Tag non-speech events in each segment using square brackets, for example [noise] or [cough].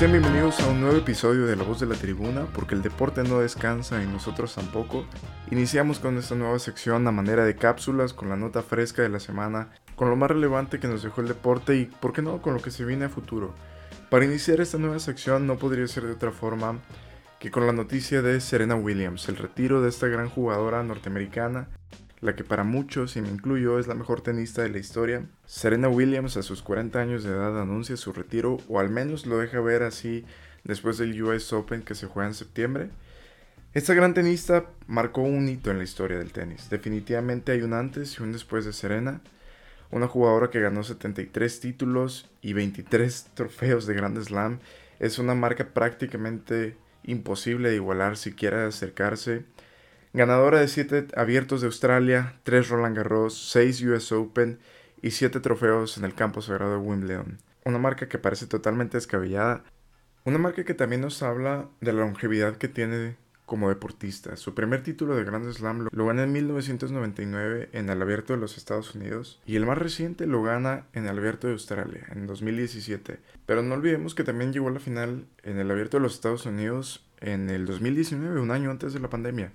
Sean bienvenidos a un nuevo episodio de La Voz de la Tribuna, porque el deporte no descansa y nosotros tampoco. Iniciamos con esta nueva sección a manera de cápsulas, con la nota fresca de la semana, con lo más relevante que nos dejó el deporte y, por qué no, con lo que se viene a futuro. Para iniciar esta nueva sección no podría ser de otra forma que con la noticia de Serena Williams, el retiro de esta gran jugadora norteamericana la que para muchos, y me incluyo, es la mejor tenista de la historia. Serena Williams a sus 40 años de edad anuncia su retiro, o al menos lo deja ver así después del US Open que se juega en septiembre. Esta gran tenista marcó un hito en la historia del tenis. Definitivamente hay un antes y un después de Serena. Una jugadora que ganó 73 títulos y 23 trofeos de Grand Slam. Es una marca prácticamente imposible de igualar si quiere acercarse Ganadora de 7 abiertos de Australia, 3 Roland Garros, 6 US Open y 7 trofeos en el campo sagrado de Wimbledon. Una marca que parece totalmente descabellada. Una marca que también nos habla de la longevidad que tiene como deportista. Su primer título de Grand Slam lo, gana en 1999 en el Abierto de los Estados Unidos y el más reciente lo gana en el Abierto de Australia en 2017. Pero no olvidemos que también llegó a la final en el Abierto de los Estados Unidos en el 2019, un año antes de la pandemia.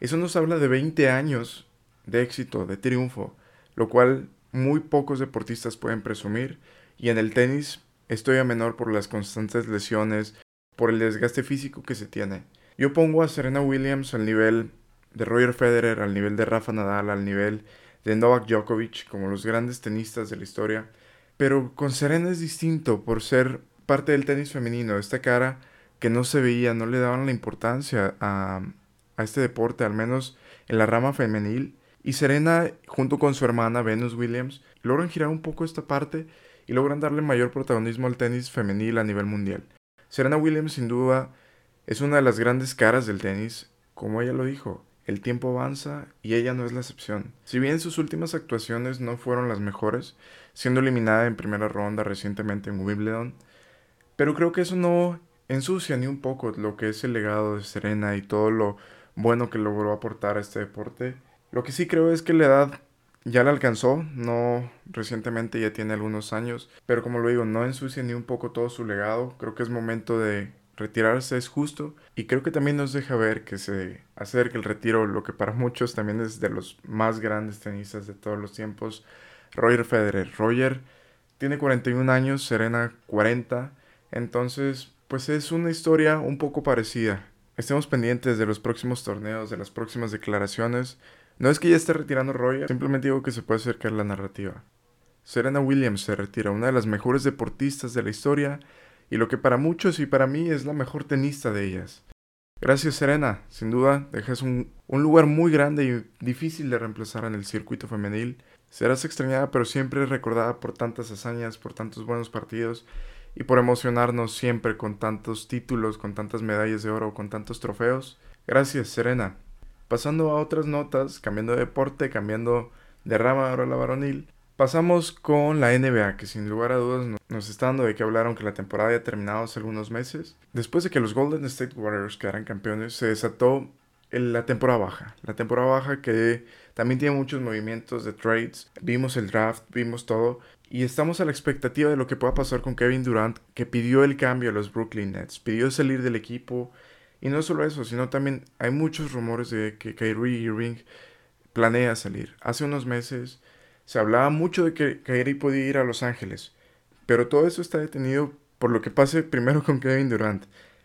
Eso nos habla de 20 años de éxito, de triunfo, lo cual muy pocos deportistas pueden presumir. Y en el tenis estoy a menor por las constantes lesiones, por el desgaste físico que se tiene. Yo pongo a Serena Williams al nivel de Roger Federer, al nivel de Rafa Nadal, al nivel de Novak Djokovic, como los grandes tenistas de la historia. Pero con Serena es distinto por ser parte del tenis femenino, esta cara que no se veía, no le daban la importancia a, a este deporte, al menos en la rama femenil. Y Serena, junto con su hermana Venus Williams, logran girar un poco esta parte y logran darle mayor protagonismo al tenis femenil a nivel mundial. Serena Williams, sin duda, es una de las grandes caras del tenis. Como ella lo dijo, el tiempo avanza y ella no es la excepción. Si bien sus últimas actuaciones no fueron las mejores, siendo eliminada en primera ronda recientemente en Wimbledon, pero creo que eso no ensucia ni un poco lo que es el legado de Serena y todo lo bueno que logró aportar a este deporte. Lo que sí creo es que la edad ya la alcanzó, no recientemente ya tiene algunos años, pero como lo digo, no ensucia ni un poco todo su legado, creo que es momento de retirarse, es justo, y creo que también nos deja ver que se acerca el retiro, lo que para [laughs] muchos también es de los más grandes tenistas de todos los tiempos, Roger Federer. Roger tiene 41 años, Serena 40, entonces pues es una historia un poco parecida. Estemos pendientes de los próximos torneos, de las próximas declaraciones. No es que ya esté retirando Roger, simplemente digo que se puede acercar la narrativa. Serena Williams se retira, una de las mejores deportistas de la historia y lo que para muchos y para mí es la mejor tenista de ellas. Gracias Serena, sin duda dejas un, un, lugar muy grande y difícil de reemplazar en el circuito femenil. Serás extrañada pero siempre recordada por tantas hazañas, por tantos buenos partidos y por emocionarnos siempre con tantos títulos, con tantas medallas de oro, con tantos trofeos. Gracias, Serena. Pasando a otras notas, cambiando de deporte, cambiando de rama ahora la varonil, pasamos con la NBA, que sin lugar a dudas nos está dando de qué hablar aunque la temporada haya terminado hace algunos meses. Después de que los Golden State Warriors quedaran campeones, se desató la temporada baja. La temporada baja que también tiene muchos movimientos de trades. Vimos el draft, vimos todo. Y estamos a la expectativa de lo que pueda pasar con Kevin Durant, que pidió el cambio a los Brooklyn Nets, pidió salir del equipo. Y no solo eso, sino también hay muchos rumores de que Kyrie Irving planea salir. Hace unos meses se hablaba mucho de que Kyrie podía ir a Los Ángeles, pero todo eso está detenido por lo que pase primero con Kevin Durant.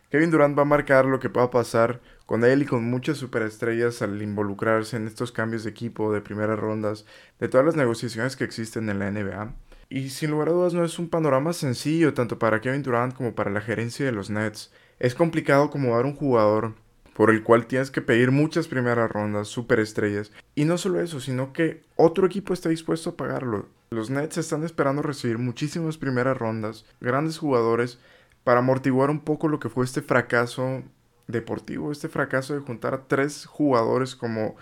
Kevin Durant va a marcar lo que pueda pasar con él y con muchas superestrellas al involucrarse en estos cambios de equipo, de primeras rondas, de todas las negociaciones que existen en la NBA. Y sin lugar a dudas no es un panorama sencillo tanto para Kevin Durant como para la gerencia de los Nets. Es complicado acomodar un jugador por el cual tienes que pedir muchas primeras rondas, superestrellas. Y no solo eso, sino que otro equipo está dispuesto a pagarlo. Los Nets están esperando recibir muchísimas primeras rondas, grandes jugadores, para amortiguar un poco lo que fue este fracaso deportivo, este fracaso de juntar a tres jugadores como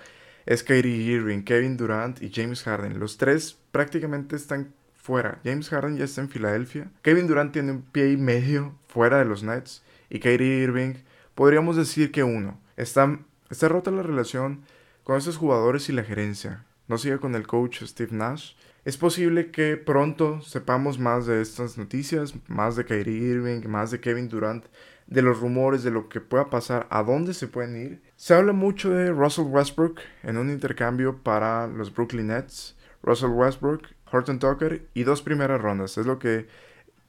es Irving, Kevin Durant y James Harden. Los tres prácticamente están fuera. James Harden ya está en Filadelfia. Kevin Durant tiene un pie y medio fuera de los Nets. Y Kyrie Irving, podríamos decir que uno. Está, rota la relación con estos jugadores y la gerencia. No sigue con el coach Steve Nash. Es posible que pronto sepamos más de estas noticias, más de Kyrie Irving, más de Kevin Durant, de los rumores, de lo que pueda pasar, a dónde se pueden ir. Se habla mucho de Russell Westbrook en un intercambio para los Brooklyn Nets. Russell Westbrook, Horton Tucker y dos primeras rondas. Es lo que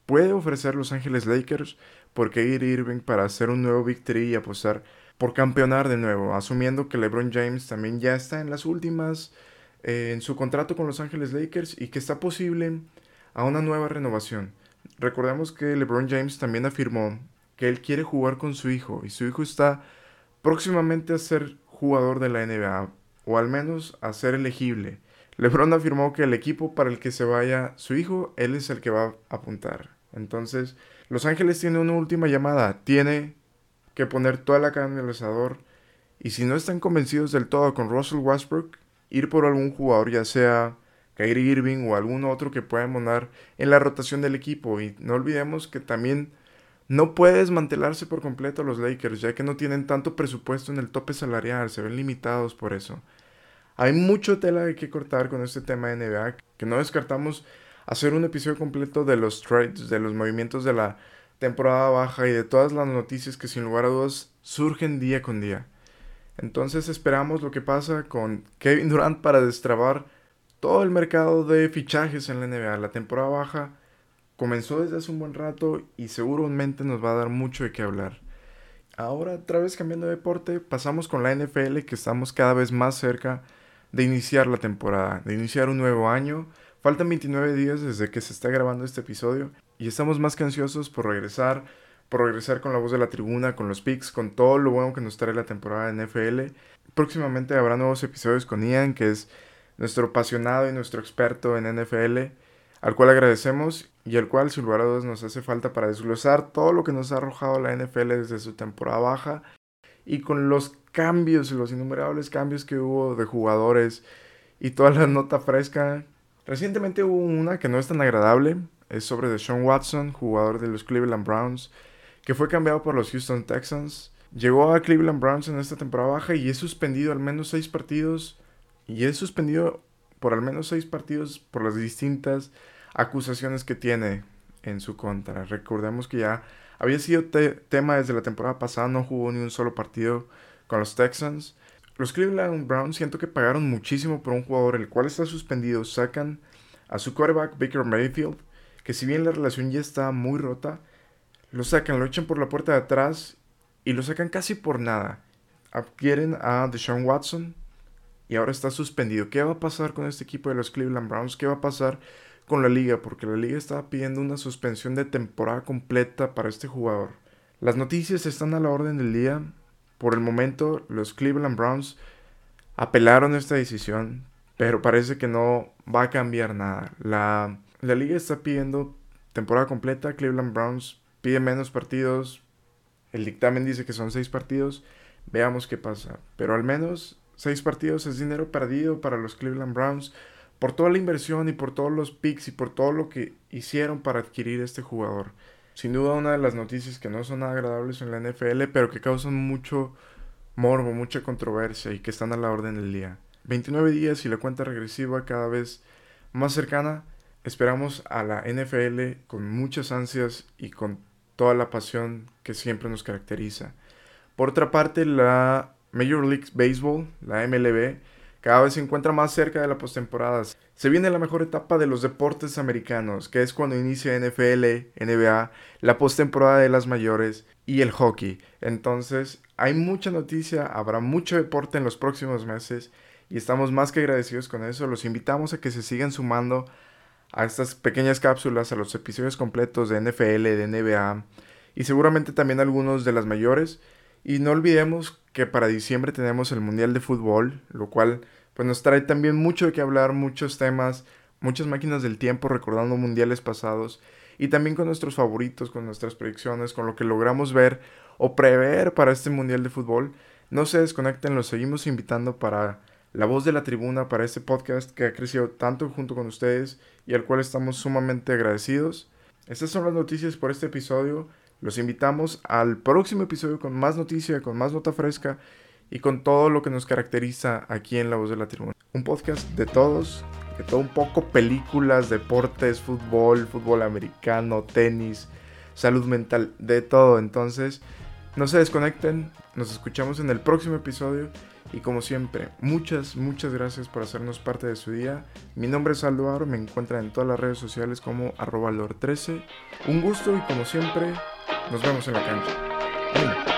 puede ofrecer Los Ángeles Lakers por Kyrie Irving para hacer un nuevo victory y apostar por campeonar de nuevo, asumiendo que LeBron James también ya está en las últimas en su contrato con Los Ángeles Lakers y que está posible a una nueva renovación. Recordemos que LeBron James también afirmó que él quiere jugar con su hijo y su hijo está próximamente a ser jugador de la NBA o al menos a ser elegible. LeBron afirmó que el equipo para el que se vaya su hijo, él es el que va a apuntar. Entonces, Los Ángeles tiene una última llamada, tiene que poner toda la carne en el asador y si no están convencidos del todo con Russell Westbrook, ir por algún jugador, ya sea Kyrie Irving o algún otro que pueda monar en la rotación del equipo. Y no olvidemos que también no puede desmantelarse por completo los Lakers, ya que no tienen tanto presupuesto en el tope salarial, se ven limitados por eso. Hay mucho tela de que cortar con este tema de NBA, que no descartamos hacer un episodio completo de los trades, de los movimientos de la temporada baja y de todas las noticias que sin lugar a dudas surgen día con día. Entonces esperamos lo que pasa con Kevin Durant para destrabar todo el mercado de fichajes en la NBA. La temporada baja comenzó desde hace un buen rato y seguramente nos va a dar mucho de qué hablar. Ahora, otra vez cambiando de deporte, pasamos con la NFL que estamos cada vez más cerca de iniciar la temporada, de iniciar un nuevo año. Faltan 29 días desde que se está grabando este episodio y estamos más que ansiosos por regresar por regresar con la voz de la tribuna, con los picks, con todo lo bueno que nos trae la temporada de NFL. Próximamente habrá nuevos episodios con Ian, que es nuestro apasionado y nuestro experto en NFL, al cual agradecemos y al cual, sin lugar a dudas, nos hace falta para desglosar todo lo que nos ha arrojado la NFL desde su temporada baja y con los cambios, los innumerables cambios que hubo de jugadores y toda la nota fresca. Recientemente hubo una que no es tan agradable, es sobre Deshaun Watson, jugador de los Cleveland Browns, que fue cambiado por los Houston Texans. Llegó a Cleveland Browns en esta temporada baja y es suspendido al menos seis partidos. Y es suspendido por al menos seis partidos por las distintas acusaciones que tiene en su contra. Recordemos que ya había sido tema desde la temporada pasada, no jugó ni un solo partido con los Texans. Los Cleveland Browns siento que pagaron muchísimo por un jugador el cual está suspendido. Sacan a su quarterback Baker Mayfield, que si bien la relación ya está muy rota, lo sacan, lo echan por la puerta de atrás y lo sacan casi por nada. Adquieren a Deshaun Watson y ahora está suspendido. ¿Qué va a pasar con este equipo de los Cleveland Browns? ¿Qué va a pasar con la liga? Porque la liga estaba pidiendo una suspensión de temporada completa para este jugador. Las noticias están a la orden del día. Por el momento, los Cleveland Browns apelaron esta decisión, pero parece que no va a cambiar nada. La, la liga está pidiendo temporada completa. Cleveland Browns pide menos partidos. El dictamen dice que son seis partidos. Veamos qué pasa. Pero al menos seis partidos es dinero perdido para los Cleveland Browns por toda la inversión y por todos los picks y por todo lo que hicieron para adquirir este jugador. Sin duda una de las noticias que no son nada agradables en la NFL, pero que causan mucho morbo, mucha controversia y que están a la orden del día. 29 días y la cuenta regresiva cada vez más cercana. Esperamos a la NFL con muchas ansias y con toda la pasión que siempre nos caracteriza. Por otra parte, la Major League Baseball, la MLB, cada vez se encuentra más cerca de la postemporada. Se viene la mejor etapa de los deportes americanos, que es cuando inicia NFL, NBA, la postemporada de las mayores y el hockey. Entonces, hay mucha noticia, habrá mucho deporte en los próximos meses y estamos más que agradecidos con eso. Los invitamos a que se sigan sumando a estas pequeñas cápsulas, a los episodios completos de NFL, de NBA y seguramente también algunos de las mayores. Y no olvidemos que para diciembre tenemos el Mundial de Fútbol, lo cual pues nos trae también mucho de qué hablar, muchos temas, muchas máquinas del tiempo recordando mundiales pasados y también con nuestros favoritos, con nuestras predicciones, con lo que logramos ver o prever para este Mundial de Fútbol. No se desconecten, los seguimos invitando para la voz de la tribuna para este podcast que ha crecido tanto junto con ustedes y al cual estamos sumamente agradecidos. Estas son las noticias por este episodio. Los invitamos al próximo episodio con más noticia, con más nota fresca y con todo lo que nos caracteriza aquí en La Voz de la Tribuna. Un podcast de todos, de todo un poco, películas, deportes, fútbol, fútbol americano, tenis, salud mental, de todo. Entonces, no se desconecten, nos escuchamos en el próximo episodio y como siempre, muchas, muchas gracias por hacernos parte de su día. Mi nombre es Aldo me encuentran en todas las redes sociales como arroba lor13. Un gusto y como siempre, nos vemos en la cancha.